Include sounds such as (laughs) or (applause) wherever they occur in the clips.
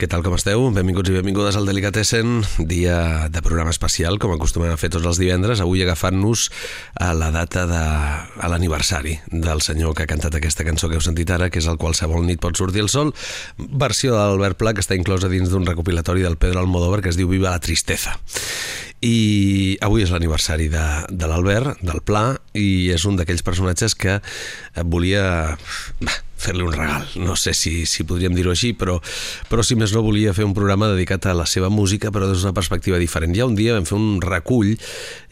Què tal, com esteu? Benvinguts i benvingudes al Delicatessen, dia de programa especial, com acostumem a fer tots els divendres, avui agafant-nos a la data de a l'aniversari del senyor que ha cantat aquesta cançó que heu sentit ara, que és el Qualsevol nit pot sortir el sol, versió d'Albert Pla, que està inclosa dins d'un recopilatori del Pedro Almodóvar, que es diu Viva la tristeza. I avui és l'aniversari de, de l'Albert, del Pla, i és un d'aquells personatges que volia bah, fer-li un regal. No sé si, si podríem dir-ho així, però, però si més no volia fer un programa dedicat a la seva música, però des d'una perspectiva diferent. Ja un dia vam fer un recull,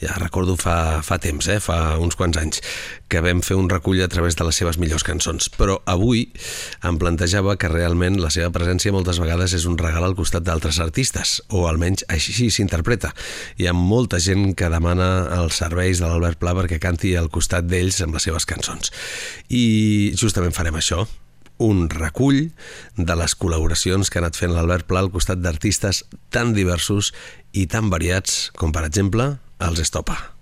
ja recordo fa, fa temps, eh, fa uns quants anys, que vam fer un recull a través de les seves millors cançons. Però avui em plantejava que realment la seva presència moltes vegades és un regal al costat d'altres artistes, o almenys així s'interpreta. Hi ha molta gent que demana els serveis de l'Albert Pla perquè canti al costat d'ells amb les seves cançons. I justament farem això, un recull de les col·laboracions que ha anat fent l'Albert Pla al costat d'artistes tan diversos i tan variats com, per exemple, els Estopa.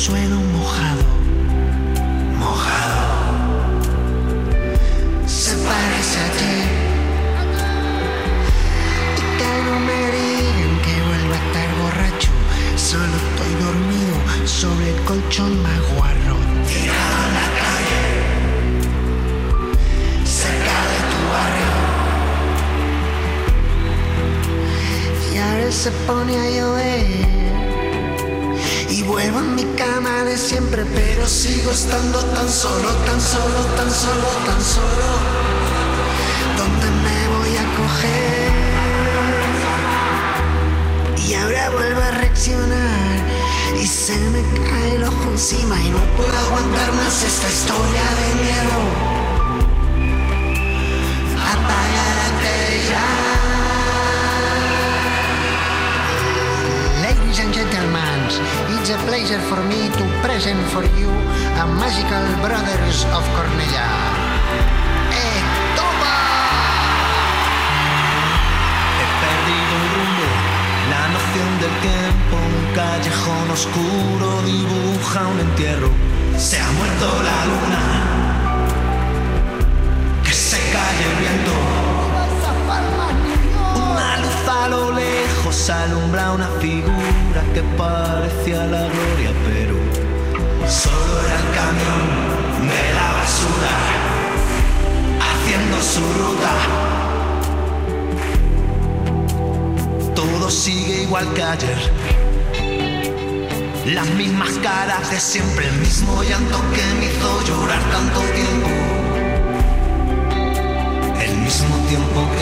Suelo mojado. Sigo estando tan solo, tan solo, tan solo, tan solo ¿Dónde me voy a coger? Y ahora vuelvo a reaccionar Y se me cae el ojo encima y no puedo aguantar más esta historia de miedo. It's a pleasure for me to present for you a Magical Brothers of Cornellà. ¡Eh, toma! He perdido el rumbo, la noción del tiempo, un callejón oscuro dibuja un entierro. Se ha muerto la luna, a lo lejos alumbra una figura que parecía la gloria, pero solo era el camión de la basura haciendo su ruta. todo sigue igual que ayer. Las mismas caras de siempre, el mismo llanto que me hizo llorar tanto tiempo. El mismo tiempo que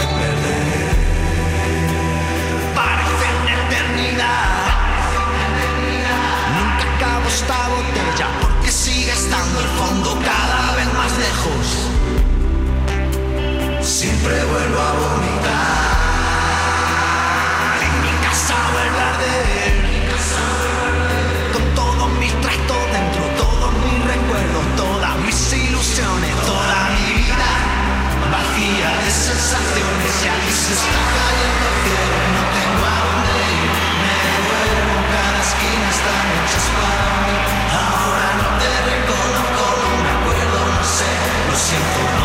Siempre vuelvo a vomitar. En mi casa vuelve a arder. Con todos mis trastos dentro, todos mis recuerdos, todas mis ilusiones, toda mi vida vacía de sensaciones. Y aquí se está cayendo el cielo, no tengo a dónde ir. Me duermo, cada esquina están hechas para mí. Ahora no te reconozco, no me acuerdo, no sé. Lo siento,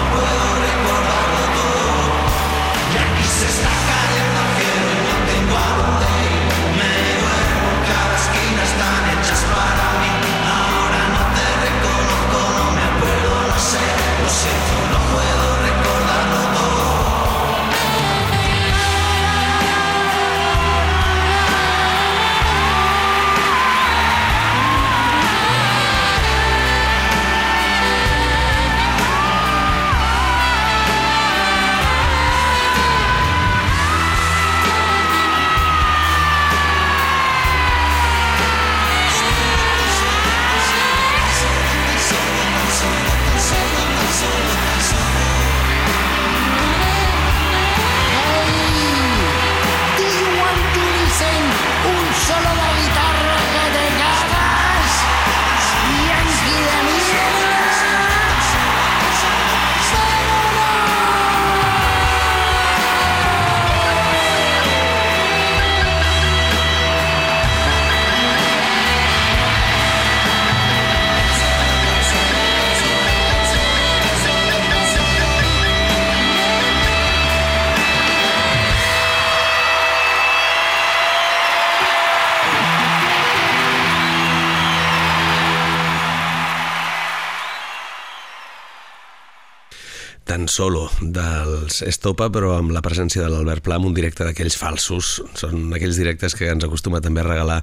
solo dels Estopa, però amb la presència de l'Albert Pla un directe d'aquells falsos. Són aquells directes que ens acostuma també a regalar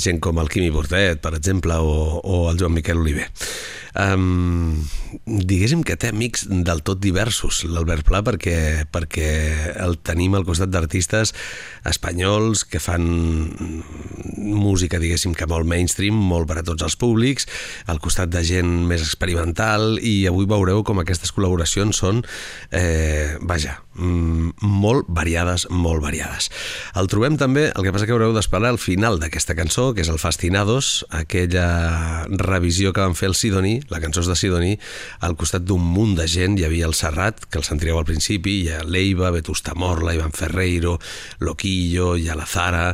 gent com el Quimi Bordet, per exemple, o, o el Joan Miquel Oliver. Um, diguéssim que té amics del tot diversos, l'Albert Pla, perquè, perquè el tenim al costat d'artistes espanyols que fan música, diguéssim, que molt mainstream, molt per a tots els públics, al costat de gent més experimental, i avui veureu com aquestes col·laboracions són, eh, vaja, molt variades, molt variades. El trobem també, el que passa que haureu d'esperar al final d'aquesta cançó, que és el Fastinados, aquella revisió que van fer el Sidoní, la cançó és de Sidoní, al costat d'un munt de gent, hi havia el Serrat, que el sentireu al principi, hi ha l'Eiva, Vetusta Morla, Ivan Ferreiro, Loquillo, hi ha la Zara,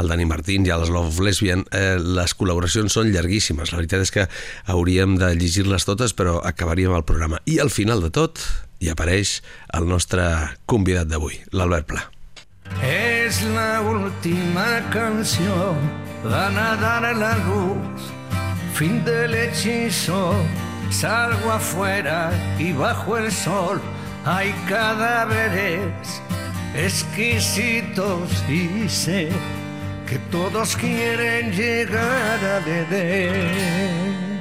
el Dani Martín, hi ha les Love Lesbian, eh, les col·laboracions són llarguíssimes, la veritat és que hauríem de llegir-les totes, però acabaríem el programa. I al final de tot hi apareix el nostre convidat d'avui, l'Albert Pla. Es la última canción, van a la luz, fin del hechizo, salgo afuera y bajo el sol hay cadáveres exquisitos y sé que todos quieren llegar a beber.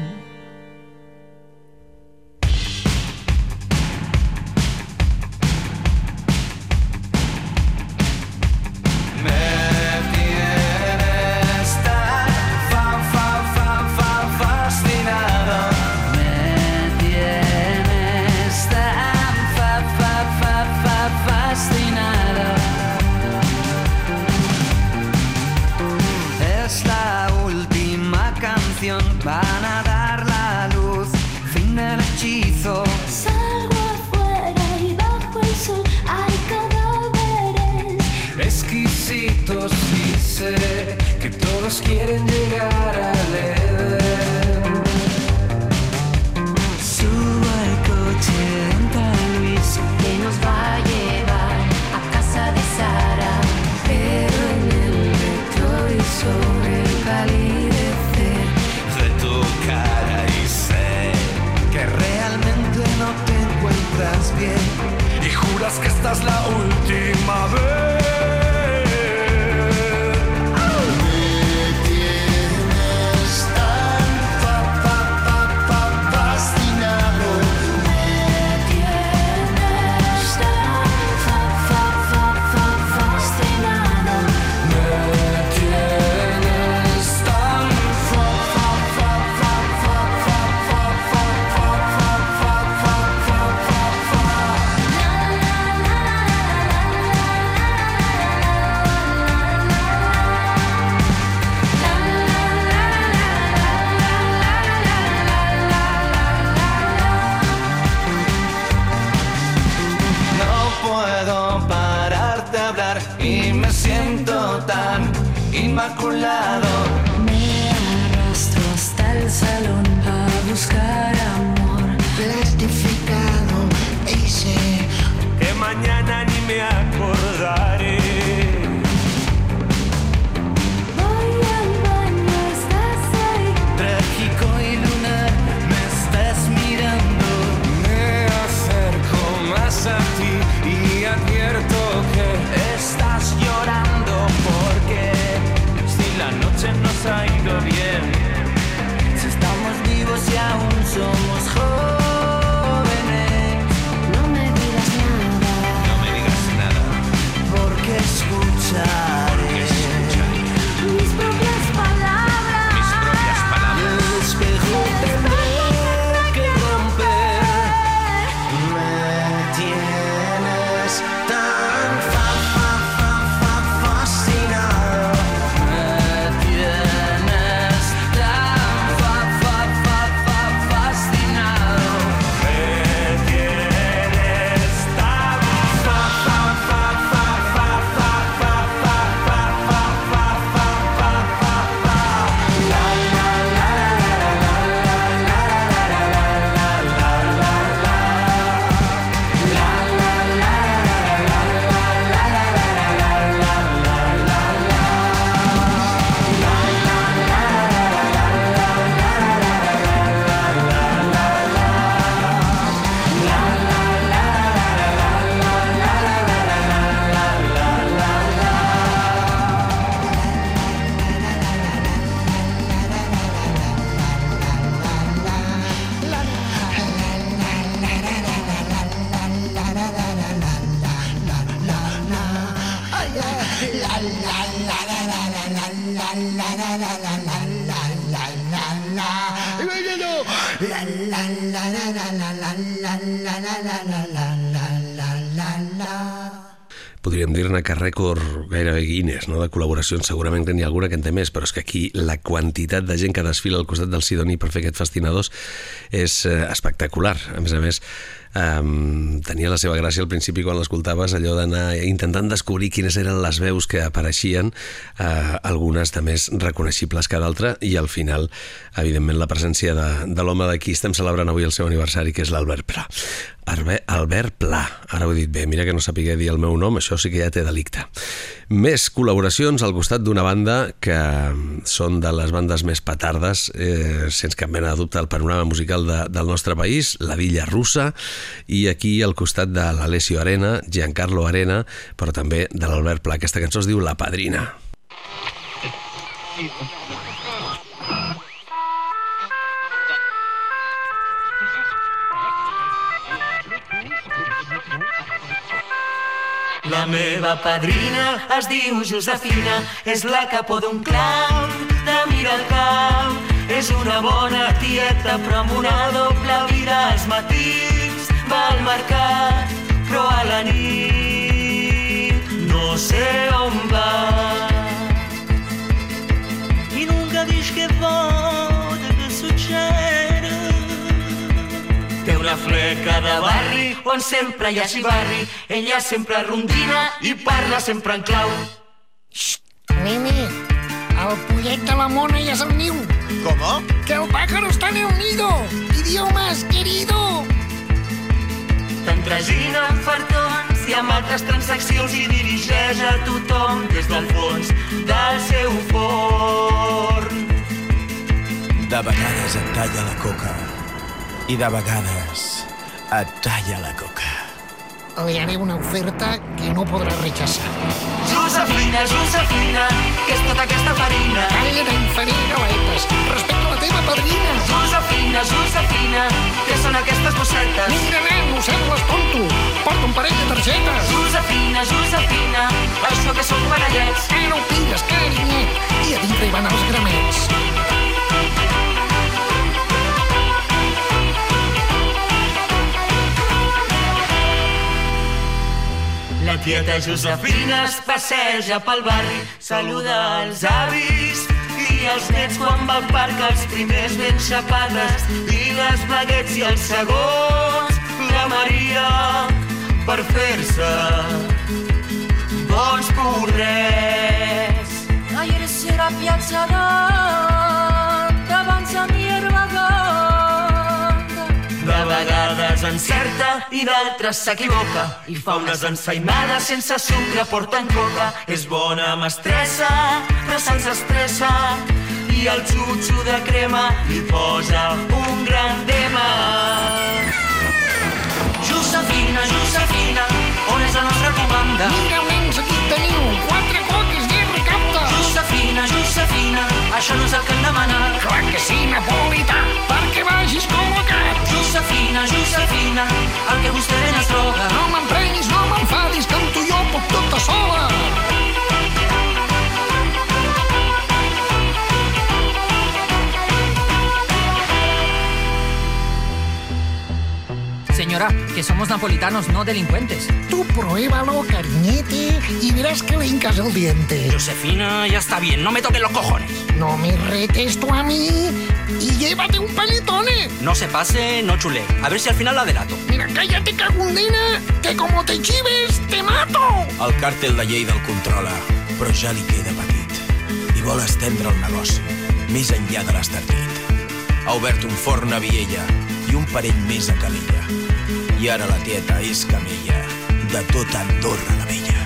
Podríem dir-ne que rècord gairebé Guinness, no? de col·laboracions, segurament que n'hi ha alguna que en té més, però és que aquí la quantitat de gent que desfila al costat del Sidoni per fer aquest fascinadors és eh, espectacular. A més a més, um, tenia la seva gràcia al principi quan l'escoltaves, allò d'anar intentant descobrir quines eren les veus que apareixien, eh, algunes de més reconeixibles que d'altres, i al final, evidentment, la presència de, de l'home d'aquí estem celebrant avui el seu aniversari, que és l'Albert Pla. Albert Pla, ara ho he dit bé, mira que no sapigué dir el meu nom, això sí que ja té delicte. Més col·laboracions al costat d'una banda que són de les bandes més petardes, eh, sense cap mena de dubte, al panorama musical de, del nostre país, la Villa Russa, i aquí al costat de l'Alessio Arena, Giancarlo Arena, però també de l'Albert Pla. Aquesta cançó es diu La Padrina. La meva padrina es diu Josefina, és la capó d'un clau de Miralcau. És una bona tieta, però amb una doble vida als matins va al mercat, però a la nit no sé on va. I nunca dic que pot, una fleca de barri on sempre hi ha xivarri. Ella sempre rondina i parla sempre en clau. Nene, el pollet de la mona ja és al niu. ¿Cómo? Que el pájaro está en el nido. Idiomas, querido. T'entresina amb fartons i amb altres transaccions i dirigeix a tothom des del fons del seu forn. De vegades et talla la coca i de vegades et talla la coca. le haré una oferta que no podrà rechazar. Josefina, Josefina, què és tota aquesta farina? Calla d'inferir galetes. Respecte a la teva padrina. Josefina, Josefina, què són aquestes bossetes? Mira, nen, no sembles tonto. Porta un parell de targetes. Josefina, Josefina, això que són panellets. Eh, no ho pigues, carinyet. I a dintre hi van els gramets. La tieta Josefina es passeja pel barri, saluda els avis i els nets quan va al parc, els primers ben xapades i les baguets i els segons, la Maria per fer-se bons porrets. Ayer sera piazza encerta i d'altres s'equivoca i fa unes ensaïmades sense sucre, porta en coca. És bona mestressa, però se'ns estressa i el xutxo de crema li posa un gran tema. Josefina, Josefina, on és la nostra comanda? Mira, nens, aquí teniu quatre coques de recapte. Josefina, Josefina, això no és el que hem demanat. Clar que sí, napolità, perquè vagis col·locat. Josefina, Josefina, el que vostè ven és droga. No m'emprenys, no m'enfadis, que amb tu jo puc tota sola. Señora, que somos napolitanos, no delincuentes. Tú pruébalo, cariñete, y verás que le hincas el diente. Josefina, ya está bien, no me toques los cojones. No me retes tú a mí y llévate un panetone. No se pase, no chule. A ver si al final la delato. Mira, cállate, cagundina, que como te chives, te mato. El càrtel de Lleida el controla, però ja li queda petit i vol estendre el negoci més enllà de l'estartit. Ha obert un forn a Viella i un parell més a Calella. I ara la tieta és camella de tota Andorra la Vella.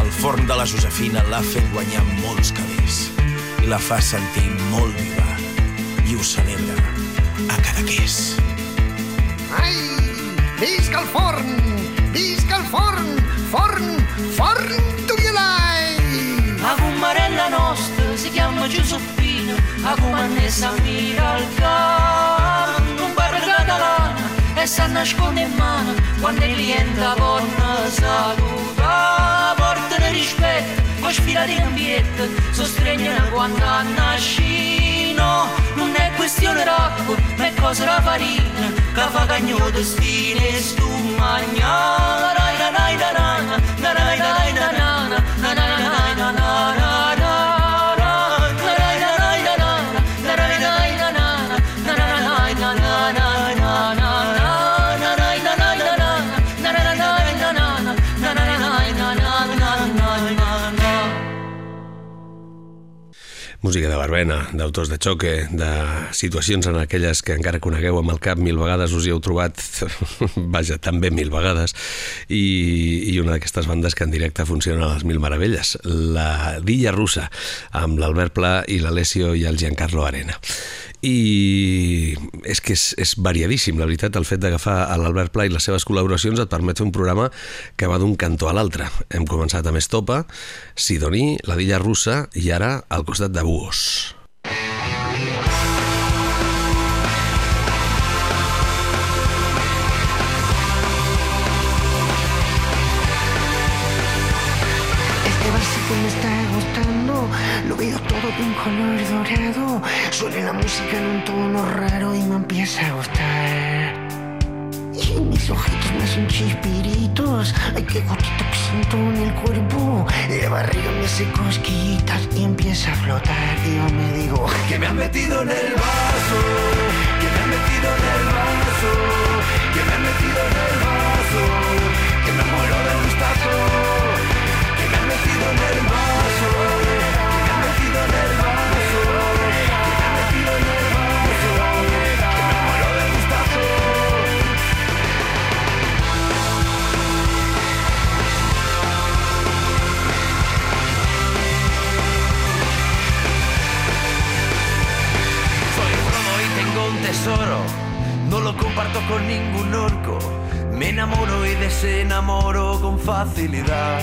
El forn de la Josefina l'ha fet guanyar molts calés i la fa sentir molt viva i ho celebra a Cadaqués. Ai, visca el forn, visca el forn, forn, forn Turielai. La gommarella nostra si chiama Giuseppina, la comandessa mira al camp, un bar catalana e si nasconde in mano. Quando il cliente buona saluta, porta di rispetto, poi sfilati in ambiente, sostregnano quando nascino, è questione d'occhio, ma è cosa da farina, che fa cagno di spine e stumagna. Dai, dai, dai, dai, dai, dai, dai, dai, dai, Música de verbena, d'autors de xoque, de situacions en aquelles que encara conegueu amb el cap mil vegades, us hi heu trobat, (laughs) vaja, també mil vegades, i, i una d'aquestes bandes que en directe funciona a les mil meravelles, la Dilla Russa, amb l'Albert Pla i l'Alessio i el Giancarlo Arena. I és que és, és variadíssim, la veritat, el fet d'agafar a l'Albert Pla i les seves col·laboracions et permet fer un programa que va d'un cantó a l'altre. Hem començat amb Estopa, Sidoní, la Dilla Russa i ara al costat de Buos. Música en un tono raro y me empieza a gustar. Y mis ojitos me hacen chispiritos. Ay, qué gustito que siento en el cuerpo. La barriga me hace cosquillitas y empieza a flotar. Y yo me digo que me han metido en el vaso. Que me han metido en el vaso. Que me han metido en el vaso. Que me muero de gustazo. Que me han metido en el vaso. Tesoro. No lo comparto con ningún orco. enamoro y desenamoro con facilidad.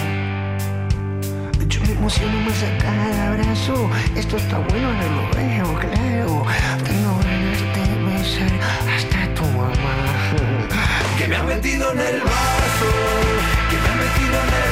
Yo me emociono más a cada abrazo. Esto está bueno, no lo veo, claro. Tengo ganas de besar hasta tu mamá. Que me han metido en el vaso, que me han metido en el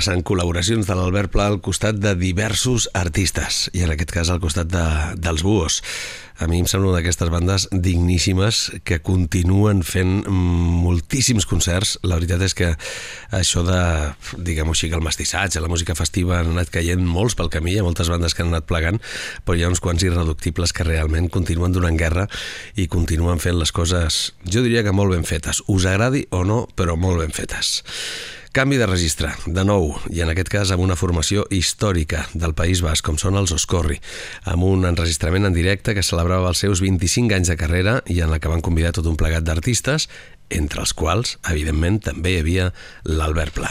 repassant col·laboracions de l'Albert Pla al costat de diversos artistes, i en aquest cas al costat de, dels Buos. A mi em sembla una d'aquestes bandes digníssimes que continuen fent moltíssims concerts. La veritat és que això de, diguem-ho així, que el mestissatge, la música festiva han anat caient molts pel camí, hi ha moltes bandes que han anat plegant, però hi ha uns quants irreductibles que realment continuen donant guerra i continuen fent les coses, jo diria que molt ben fetes. Us agradi o no, però molt ben fetes. Canvi de registre, de nou, i en aquest cas amb una formació històrica del País Basc, com són els Oscorri, amb un enregistrament en directe que celebrava els seus 25 anys de carrera i en la que van convidar tot un plegat d'artistes, entre els quals, evidentment, també hi havia l'Albert Pla.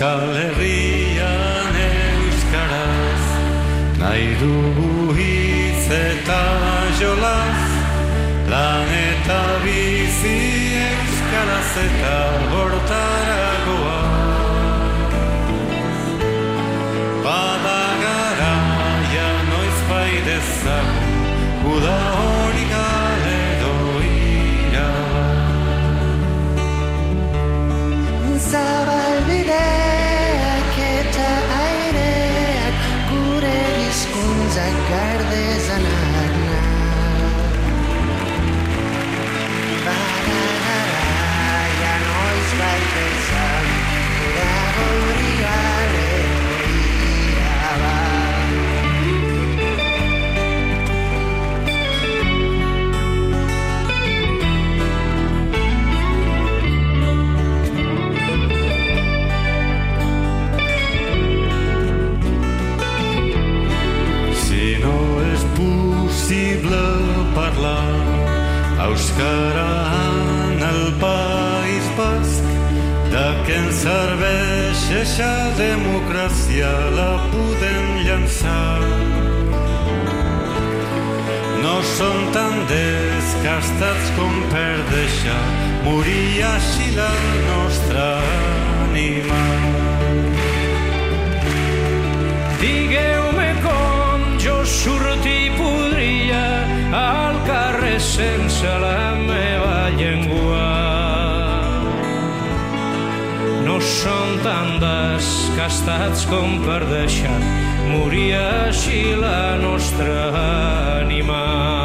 Euskal Herrian euskaraz nahi dugu hitz eta jolaz lan eta bizi euskaraz eta hortaragoa garaia noiz bai dezagun uda hori gale doia descastats com per deixar morir així la nostra ànima. Digueu-me com jo sortir podria al carrer sense la meva llengua. No som tan descastats com per deixar morir així la nostra ànima.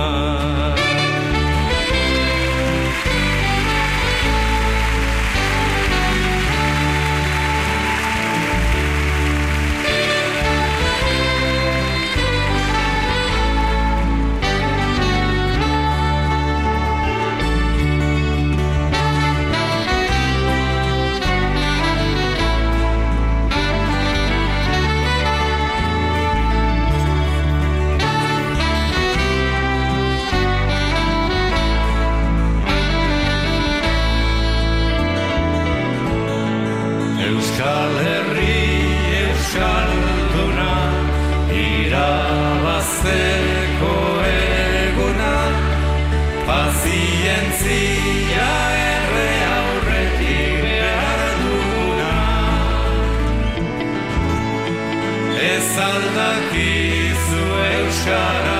daquilo enxará.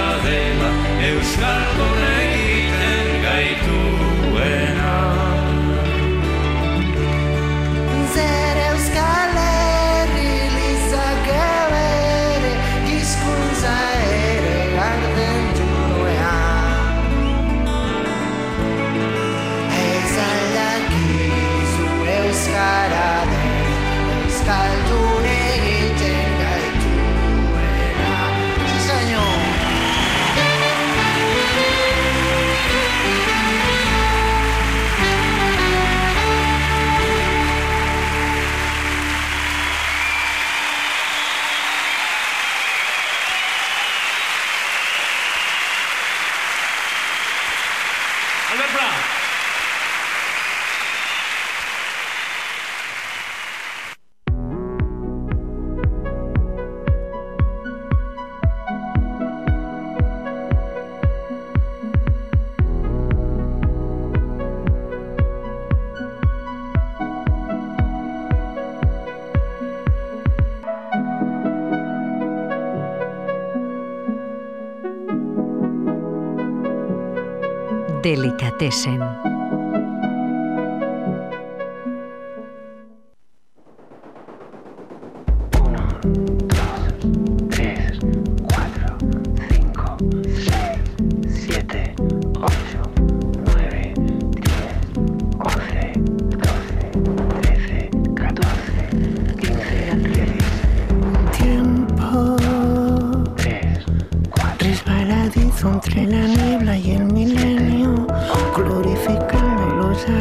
Delicatessen.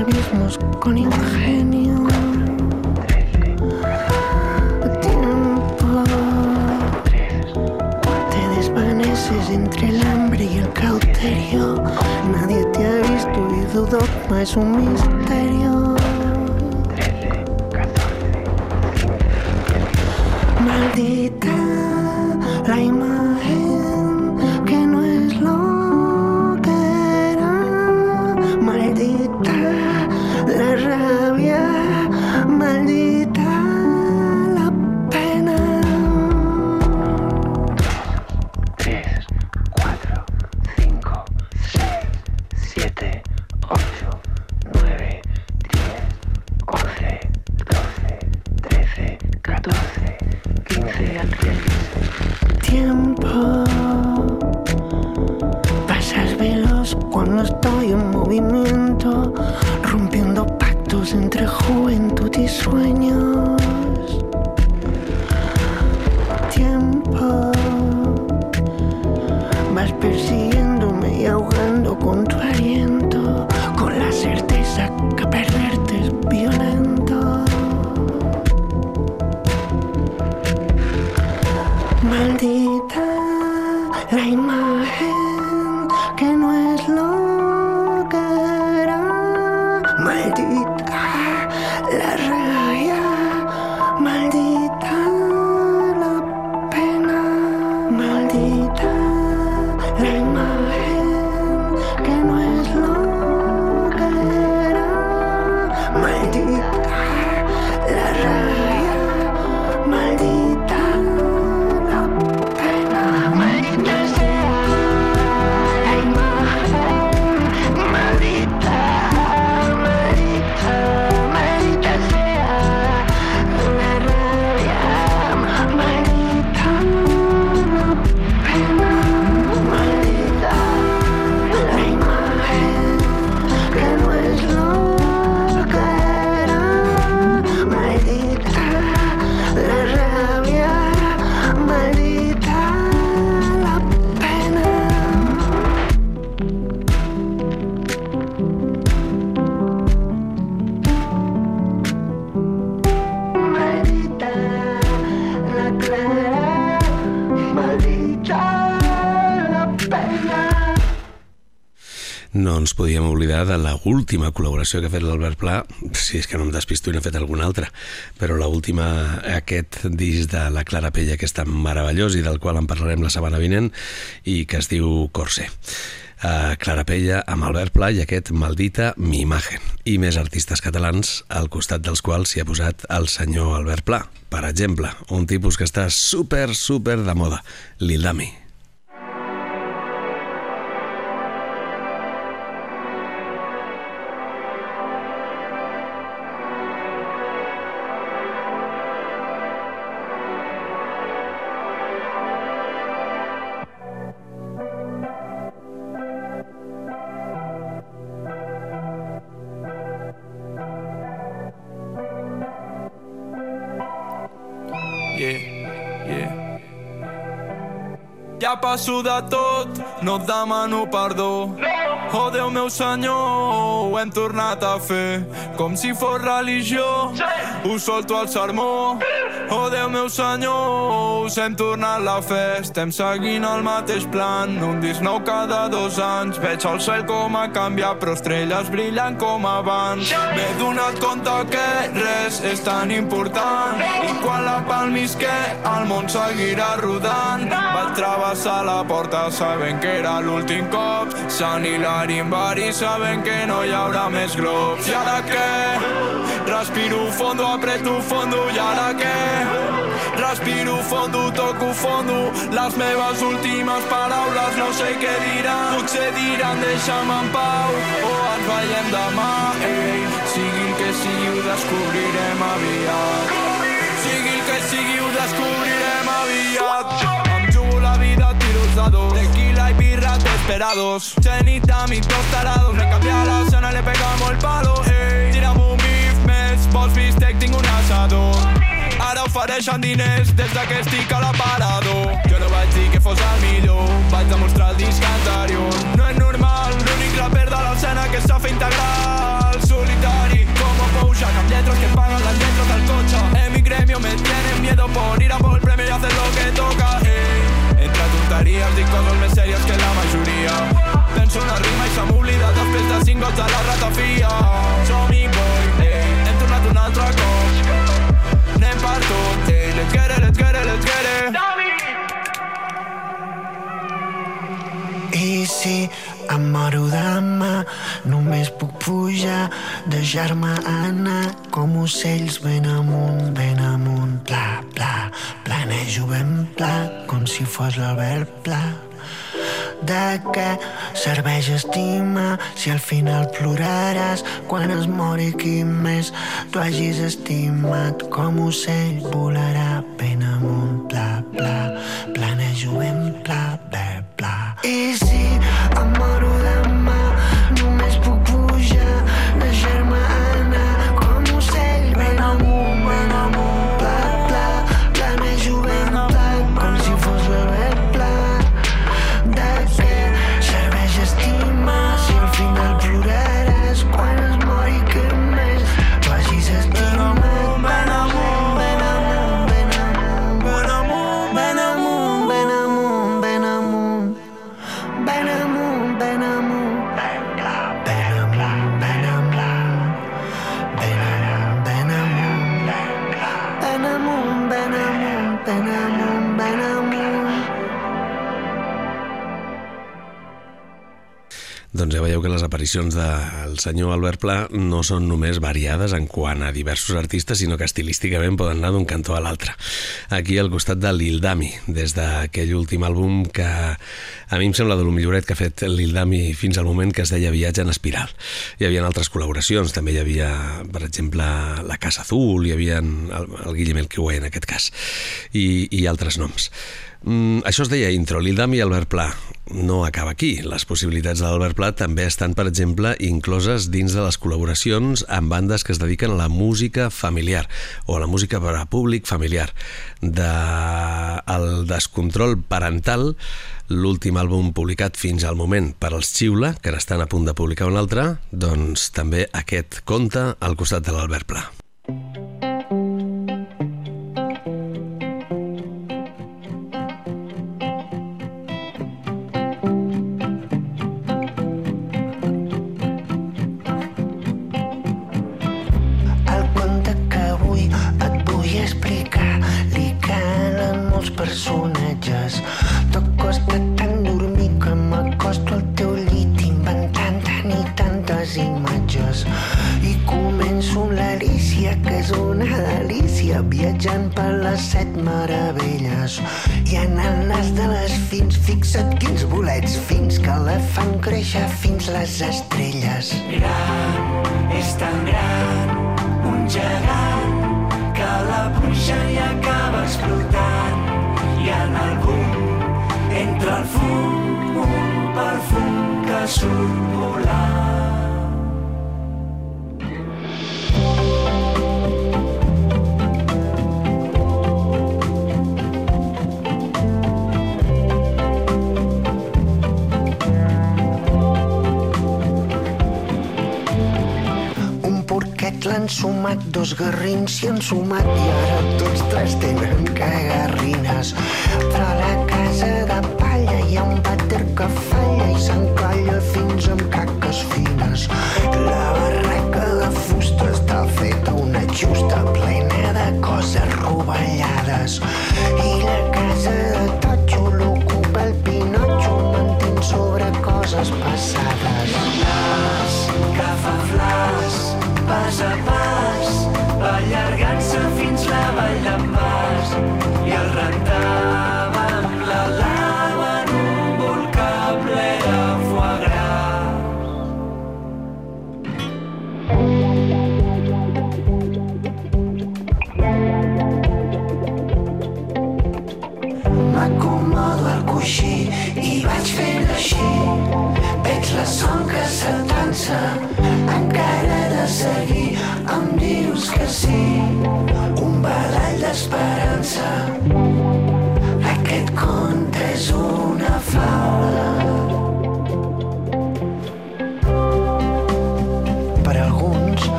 Abismos con ingenio. Tiempo te desvaneces entre el hambre y el cauterio. Nadie te ha visto y tu dogma es un misterio. Oblidar de la última col·laboració que ha fet l'Albert Pla, si és que no em despisto i n'he fet alguna altra, però la última, aquest disc de la Clara Pella, que és tan meravellós i del qual en parlarem la setmana vinent, i que es diu Corse. eh, Clara Pella amb Albert Pla i aquest Maldita mi imagen. I més artistes catalans al costat dels quals s'hi ha posat el senyor Albert Pla. Per exemple, un tipus que està super, super de moda, l'Ildami. Passo de tot, no et demano perdó. Oh Déu meu senyor, ho hem tornat a fer com si fos religió. Ho solto al sermó. Déu meu senyor, us hem tornat la fe. Estem seguint el mateix plan, un disc nou cada dos anys. Veig el cel com ha canviat, però estrelles brillen com abans. M'he donat compte que res és tan important i quan la palmisqué el món seguirà rodant. Vaig travessar la porta sabent que era l'últim cop. Sant Hilari en Bari sabent que no hi haurà més globs. I ara què? Respiro fondo, apreto fondo i ara què? Respiro fondo, toco fondo Les meves últimes paraules no sé què diran. Potser diran deixa'm en pau o ens veiem demà. Ei, sigui el que sigui ho descobrirem aviat. Sigui el que sigui ho descobrirem aviat. Em jugo la vida tiros de dos. Tequila y birra desesperados. Cenita, mis dos tarados Me cambia la zona, le pegamos el palo. Ey, tiramos bistec, tinc un asador Ara ofereixen diners des de que estic a l'aparador Jo no vaig dir que fos el millor Vaig demostrar el disc anterior. No és normal, l'únic raper de l'escena que s'ha fet integral. Solitari, como Pouja Amb lletres que pagan las letras del coche En mi gremio me tienen miedo por ir a por el premio y hacer lo que toca Ey, entre tonteries dic coses més sèries que la majoria. Penso una rima i se m'oblida després de cinc gots de la ratafia. Som-hi, boy, ey, hem tornat un altre cop anem per tot Ey, let's get it, let's get it, let's get it. I si em moro demà, només puc pujar, deixar-me anar com ocells ben amunt, ben amunt, pla, pla, planejo ben pla, com si fos l'Albert Pla. De què serveix estimar si al final ploraràs quan es mori qui més tu hagis estimat com ocell volarà ben amunt, pla, pla, planejo ben pla, ben pla. I si aparicions del senyor Albert Pla no són només variades en quant a diversos artistes, sinó que estilísticament poden anar d'un cantó a l'altre. Aquí al costat de l'Ildami, des d'aquell últim àlbum que a mi em sembla de lo milloret que ha fet l'Ildami fins al moment que es deia Viatge en Espiral. Hi havia altres col·laboracions, també hi havia, per exemple, la Casa Azul, hi havia el, el Guillem Elquiué en aquest cas, i, i altres noms. Mm, això es deia intro, l'Ildami i Albert Pla. No acaba aquí. Les possibilitats de l'Albert Pla també estan, per exemple, incloses dins de les col·laboracions amb bandes que es dediquen a la música familiar o a la música per a públic familiar. De el descontrol parental, l'últim àlbum publicat fins al moment per als Xiula, que ara estan a punt de publicar un altre, doncs també aquest conte al costat de l'Albert Pla. fumar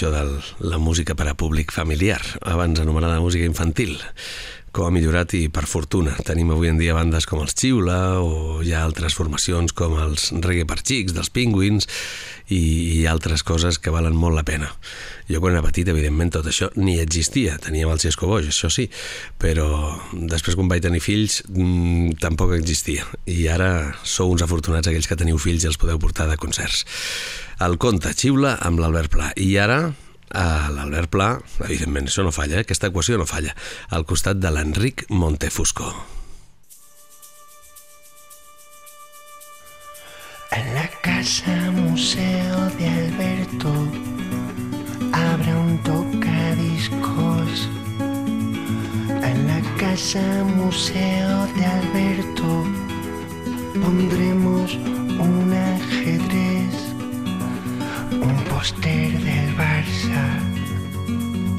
això de la música per a públic familiar, abans anomenada música infantil. Com ha millorat i per fortuna. Tenim avui en dia bandes com els Xiula o hi ha altres formacions com els Reggae per Xics, dels Penguins i, i altres coses que valen molt la pena. Jo quan era petit, evidentment, tot això ni existia. Teníem el Xesco Boix, això sí, però després quan vaig tenir fills mmm, tampoc existia. I ara sou uns afortunats aquells que teniu fills i els podeu portar de concerts. El conte Xiula amb l'Albert Pla. I ara a l'Albert Pla, no falla, eh? aquesta equació no falla, al costat de l'Enric Montefusco. En la casa museo de Alberto habrá un tocadiscos. En la casa museo de Alberto pondremos un ajedrez, un póster del Barça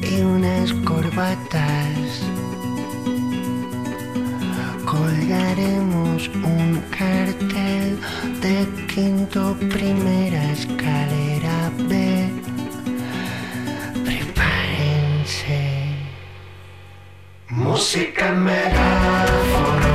y unas corbatas. Colgaremos un cartel de quinto primera escalera B. Prepárense. Música en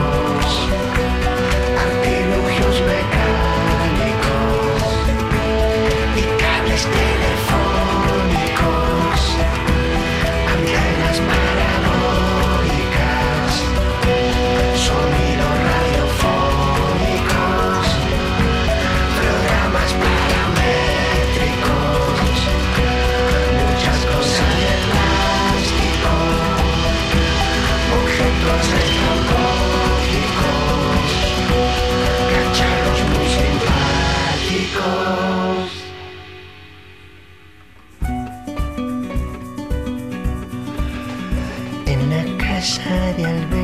casa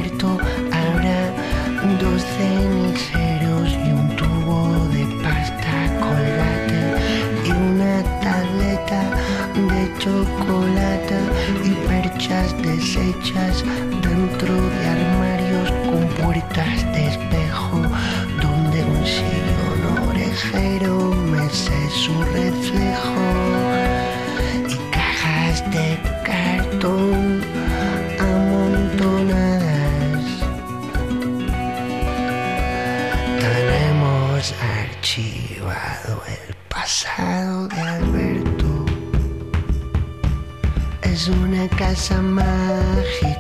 una casa mágica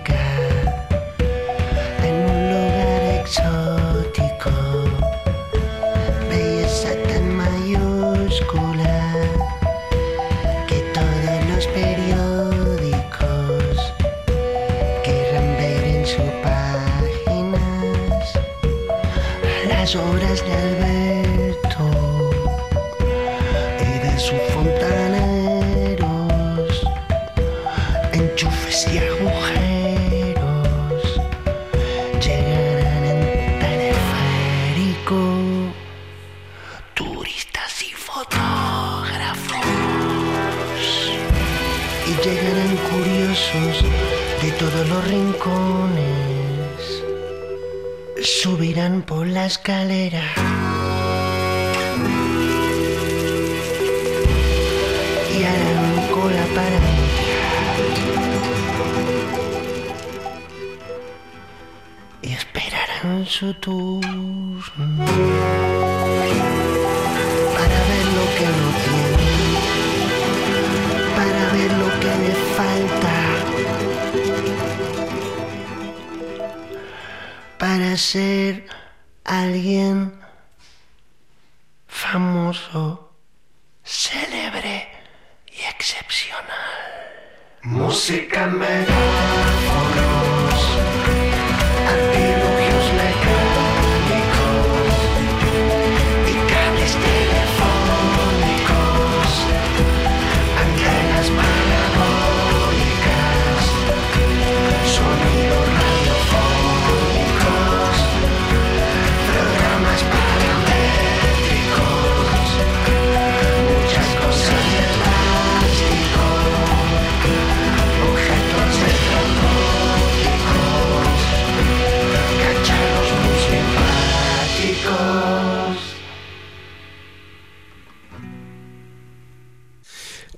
Esperarán su turno para ver lo que no tienen, para ver lo que le falta, para ser alguien famoso, célebre y excepcional. Música megáfonos,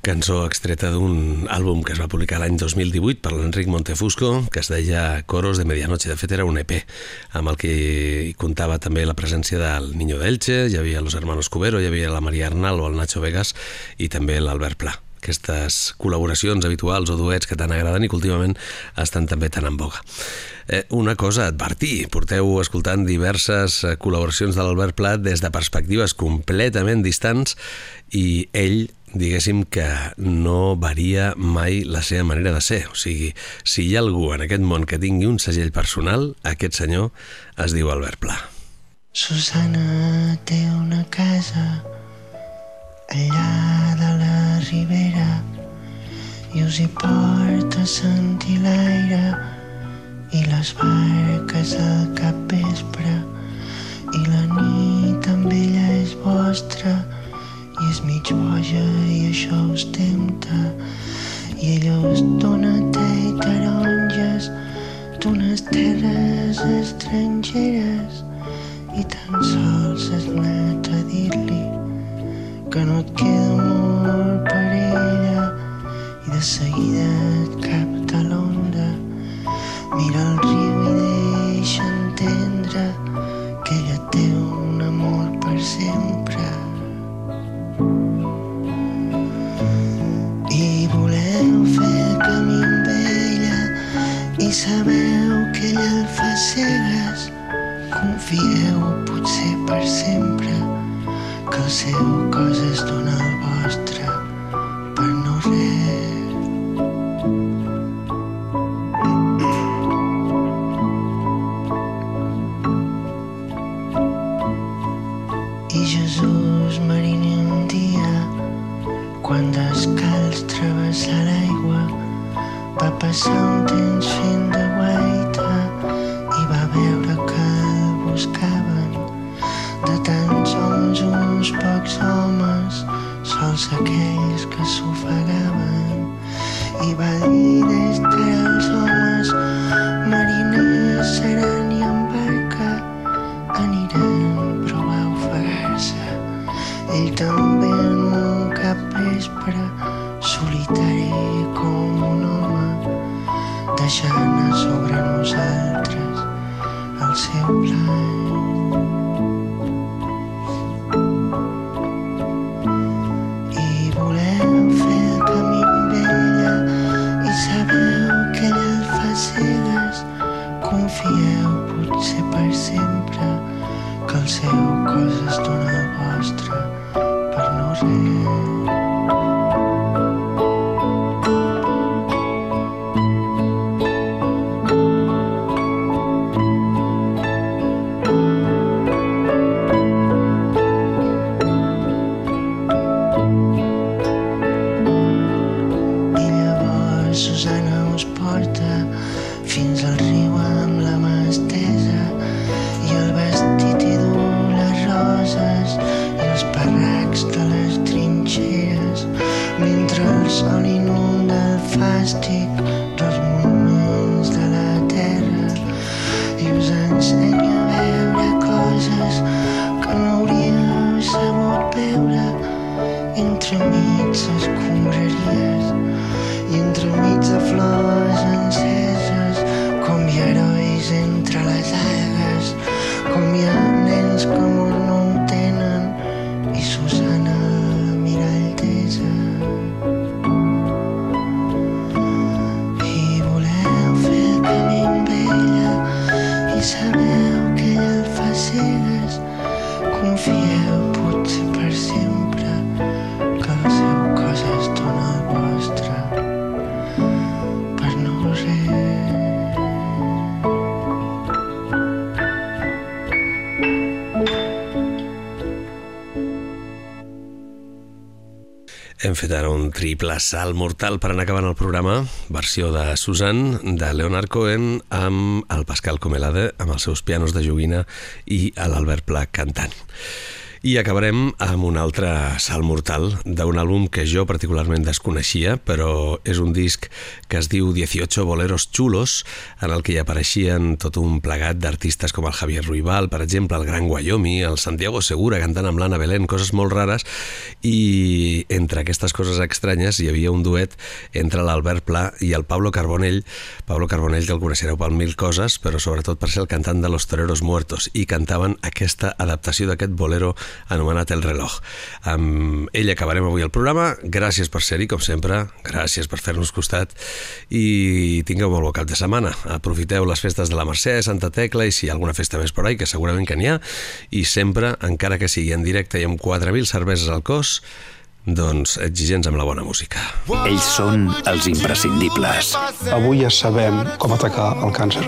Cançó extreta d'un àlbum que es va publicar l'any 2018 per l'Enric Montefusco, que es deia Coros de Medianoche. De fet, era un EP amb el que hi comptava també la presència del Niño d'Elche, hi havia los hermanos Cubero, hi havia la Maria Arnal o el Nacho Vegas i també l'Albert Pla aquestes col·laboracions habituals o duets que tant agraden i que últimament estan també tan en boga. Eh, una cosa a advertir, porteu escoltant diverses eh, col·laboracions de l'Albert Pla des de perspectives completament distants i ell diguéssim que no varia mai la seva manera de ser. O sigui, si hi ha algú en aquest món que tingui un segell personal, aquest senyor es diu Albert Pla. Susana té una casa allà de la ribera i us hi porta sentir l'aire i les barques al capvespre i la nit amb ella és vostra i és mig boja i això us tempta i ella us dona te i taronges d'unes terres estrangeres i tan sols has anat a dir-li que no et queda amor per ella i de seguida et capta l'onda mira seu cos Hem fet ara un triple salt mortal per anar acabant el programa, versió de Susan, de Leonard Cohen, amb el Pascal Comelade, amb els seus pianos de joguina i l'Albert Pla cantant. I acabarem amb un altre salt mortal d'un àlbum que jo particularment desconeixia, però és un disc que es diu 18 boleros chulos, en el que hi apareixien tot un plegat d'artistes com el Javier Ruibal, per exemple, el Gran Wyoming, el Santiago Segura cantant amb l'Anna Belén, coses molt rares, i entre aquestes coses estranyes hi havia un duet entre l'Albert Pla i el Pablo Carbonell, Pablo Carbonell que el coneixereu per mil coses, però sobretot per ser el cantant de Los Toreros Muertos, i cantaven aquesta adaptació d'aquest bolero anomenat El Reloj. Amb ell acabarem avui el programa. Gràcies per ser-hi, com sempre. Gràcies per fer-nos costat i tingueu molt bon cap de setmana. Aprofiteu les festes de la Mercè, Santa Tecla i si hi ha alguna festa més per ahí, que segurament que n'hi ha, i sempre, encara que sigui en directe i amb 4.000 cerveses al cos, doncs exigents amb la bona música. Ells són els imprescindibles. Avui ja sabem com atacar el càncer.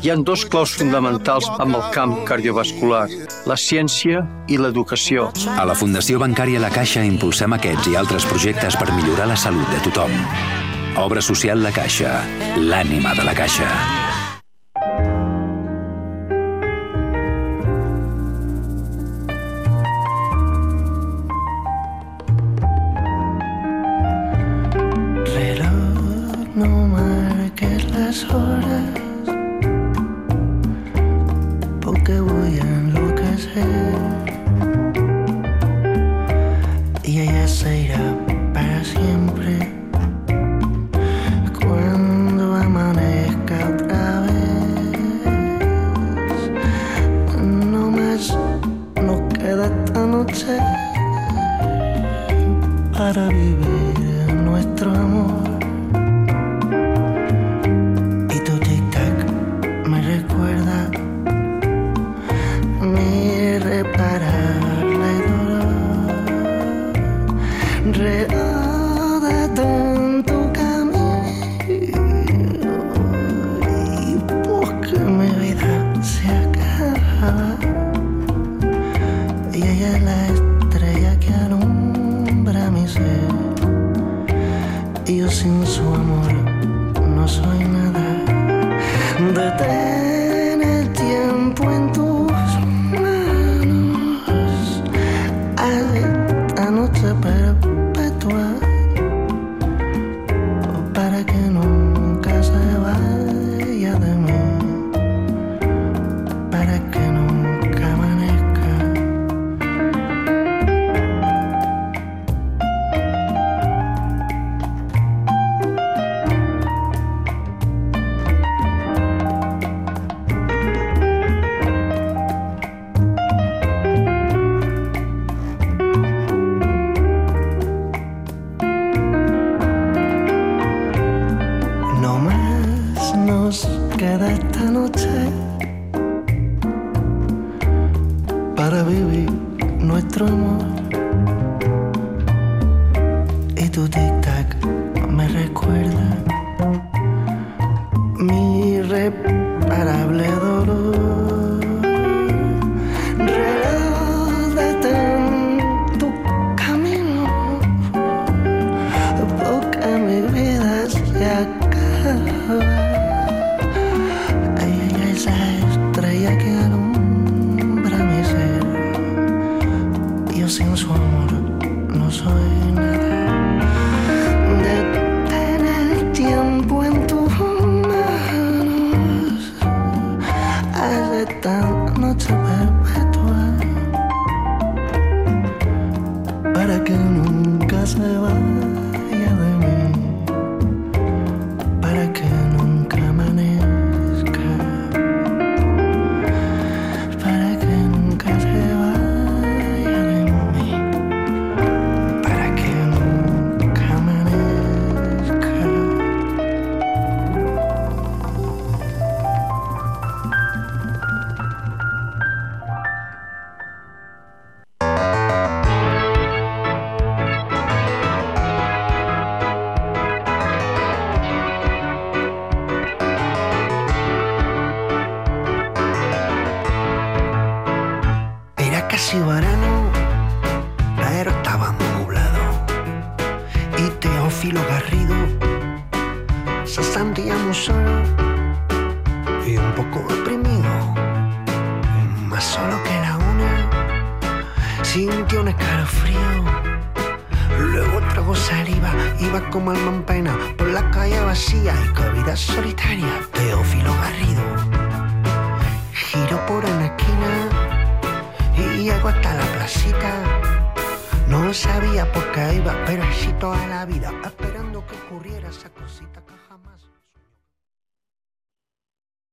Hi ha dos claus fonamentals amb el camp cardiovascular, la ciència i l'educació. A la Fundació Bancària La Caixa impulsem aquests i altres projectes per millorar la salut de tothom. Obra social La Caixa, l'ànima de la Caixa. Reloj, no marques 的屋檐路可